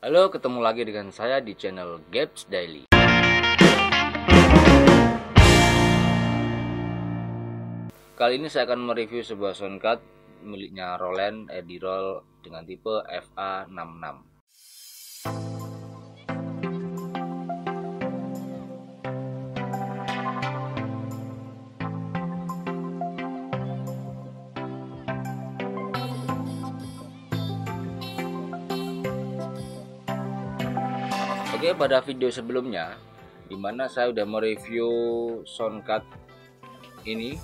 Halo, ketemu lagi dengan saya di channel Gaps Daily. Kali ini saya akan mereview sebuah soundcard miliknya Roland Edirol dengan tipe FA66. Oke, pada video sebelumnya di mana saya udah mereview soundcard ini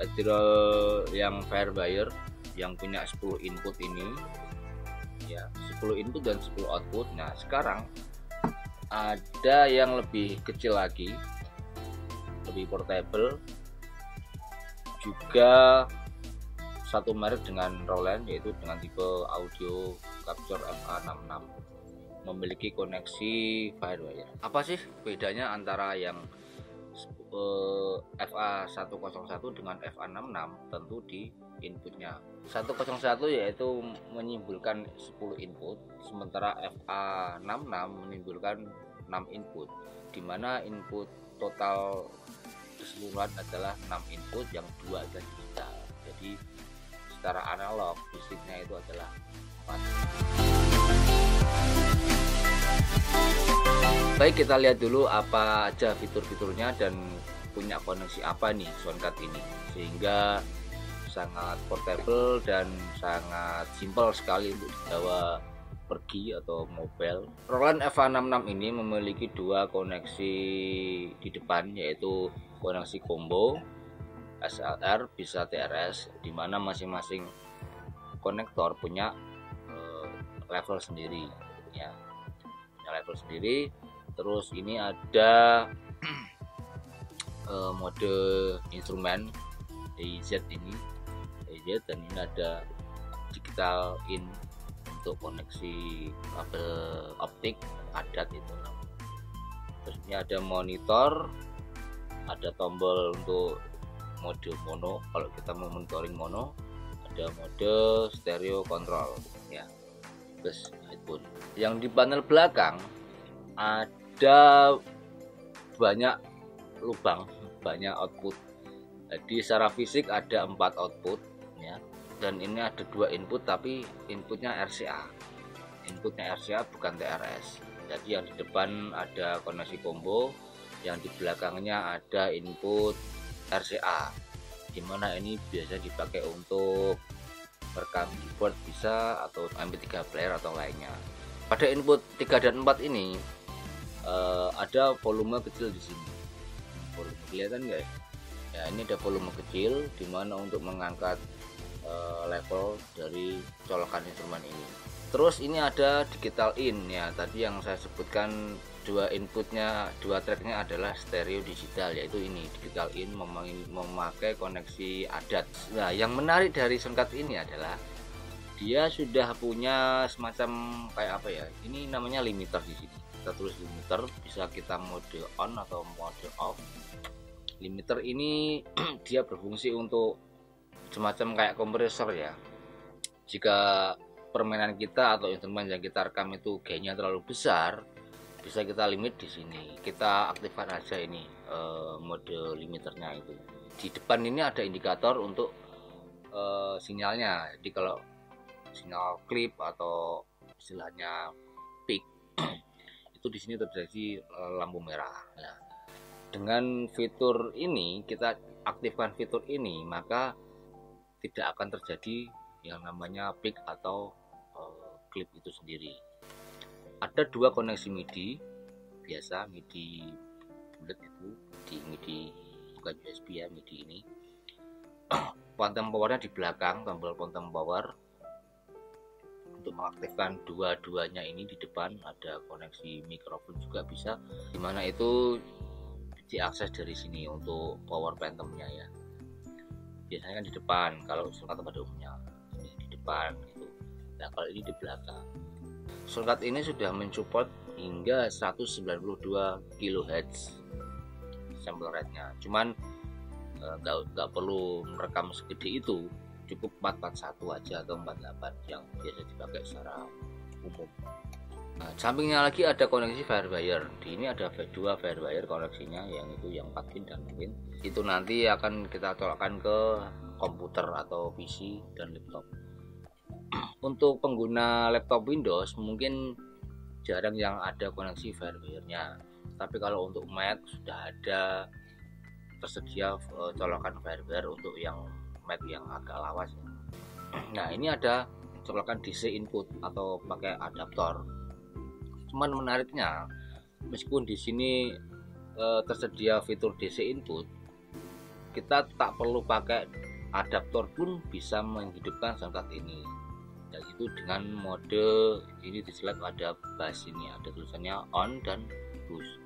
Edirol yang Firebuyer yang punya 10 input ini. Ya 10 input dan 10 output. Nah sekarang ada yang lebih kecil lagi lebih portable juga satu merek dengan Roland yaitu dengan tipe audio capture FA66 memiliki koneksi firewire. Apa sih bedanya antara yang uh, FA101 dengan FA66? Tentu di inputnya. 101 yaitu menimbulkan 10 input, sementara FA66 menimbulkan 6 input, di mana input total keseluruhan adalah 6 input yang dua adalah digital. Jadi secara analog fisiknya itu adalah 4. Baik kita lihat dulu apa aja fitur-fiturnya dan punya koneksi apa nih soundcard ini sehingga sangat portable dan sangat simpel sekali untuk dibawa pergi atau mobile. Roland FA66 ini memiliki dua koneksi di depan yaitu koneksi combo SLR bisa TRS di mana masing-masing konektor punya level sendiri ya. Punya level sendiri terus ini ada uh, mode instrumen Z ini Z dan ini ada digital in untuk koneksi kabel optik adat itu terus ini ada monitor ada tombol untuk mode mono kalau kita mau monitoring mono ada mode stereo control ya plus yang di panel belakang ada ada banyak lubang banyak output. Jadi secara fisik ada empat output ya. Dan ini ada dua input tapi inputnya RCA inputnya RCA bukan TRS jadi yang di depan ada koneksi combo yang di belakangnya ada input RCA di mana ini biasa dipakai untuk rekam keyboard bisa atau MP3 player atau lainnya. Pada input 3 dan 4 ini uh, ada volume kecil di sini. Volume kelihatan nggak ya? ya ini ada volume kecil di mana untuk mengangkat uh, level dari colokan instrumen ini terus ini ada digital in. Ya tadi yang saya sebutkan dua inputnya dua tracknya adalah stereo digital yaitu ini digital in memakai koneksi adat. Nah yang menarik dari soundcard ini adalah dia sudah punya semacam kayak apa ya ini namanya limiter di sini. Kita tulis limiter bisa kita mode on atau mode off. Limiter ini dia berfungsi untuk semacam kayak kompresor ya. Jika permainan kita atau instrumen yang kita rekam itu gainnya terlalu besar bisa kita limit di sini. Kita aktifkan aja ini uh, mode limiternya itu. Di depan ini ada indikator untuk uh, sinyalnya. Jadi kalau sinyal klip atau istilahnya peak itu di sini terjadi eh, lampu merah. Nah, dengan fitur ini kita aktifkan fitur ini maka tidak akan terjadi yang namanya peak atau klip itu sendiri. Ada dua koneksi MIDI biasa MIDI bulat itu di MIDI bukan USB ya MIDI ini. Quantum powernya di belakang tombol quantum power untuk mengaktifkan dua-duanya ini di depan ada koneksi mikrofon juga bisa di mana itu diakses dari sini untuk power phantomnya ya biasanya kan di depan kalau shortcut pada umumnya di depan nah kalau ini di belakang shortcut ini sudah mensupport hingga 192 kHz sampel rate-nya cuman eh, nggak perlu merekam segede itu cukup 441 aja atau 48 yang biasa dipakai secara umum Nah, sampingnya lagi ada koneksi Firewire. Di ini ada dua Firewire koneksinya, yang itu yang 4 pin dan pin. Itu nanti akan kita colokkan ke komputer atau PC dan laptop. Untuk pengguna laptop Windows mungkin jarang yang ada koneksi Firewire-nya. Tapi kalau untuk Mac sudah ada tersedia uh, colokan Firewire untuk yang Mac yang agak lawas. Nah, ini ada colokan DC input atau pakai adaptor cuman menariknya meskipun di sini e, tersedia fitur DC input kita tak perlu pakai adaptor pun bisa menghidupkan soundcard ini yaitu dengan mode ini di select ada bass ini ada tulisannya on dan boost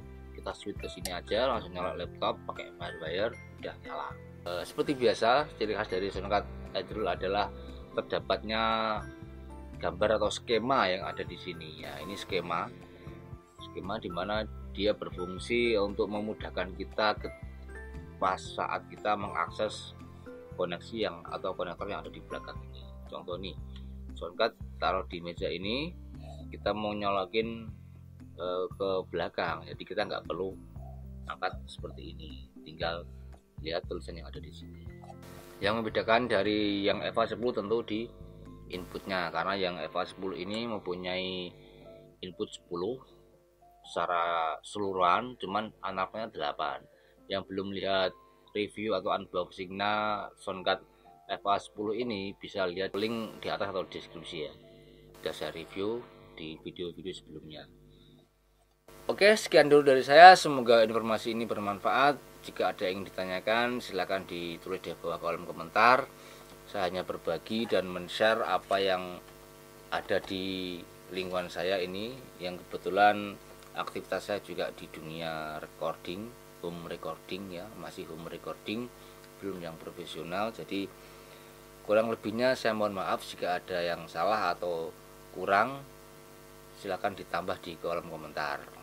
kita switch ke sini aja langsung nyala laptop pakai firewire udah nyala. E, seperti biasa ciri khas dari soundcard Adrul adalah terdapatnya gambar atau skema yang ada di sini. Ya ini skema. Skema di mana dia berfungsi untuk memudahkan kita ke pas saat kita mengakses koneksi yang atau konektor yang ada di belakang ini. Contoh nih soundcard taruh di meja ini kita mau nyolokin e, ke belakang. Jadi kita nggak perlu angkat seperti ini. Tinggal lihat tulisan yang ada di sini. Yang membedakan dari yang EVA 10 tentu di inputnya. Karena yang EVA 10 ini mempunyai input 10 secara seluruhan cuman anaknya 8 yang belum lihat review atau unboxingnya soundcard EVA 10 ini bisa lihat link di atas atau deskripsi ya. Sudah saya review di video-video sebelumnya. Oke sekian dulu dari saya. Semoga informasi ini bermanfaat. Jika ada yang ditanyakan silahkan ditulis di bawah kolom komentar. Saya hanya berbagi dan men-share apa yang ada di lingkungan saya ini. Yang kebetulan aktivitas saya juga di dunia recording home recording ya masih home recording belum yang profesional jadi kurang lebihnya saya mohon maaf jika ada yang salah atau kurang. Silahkan ditambah di kolom komentar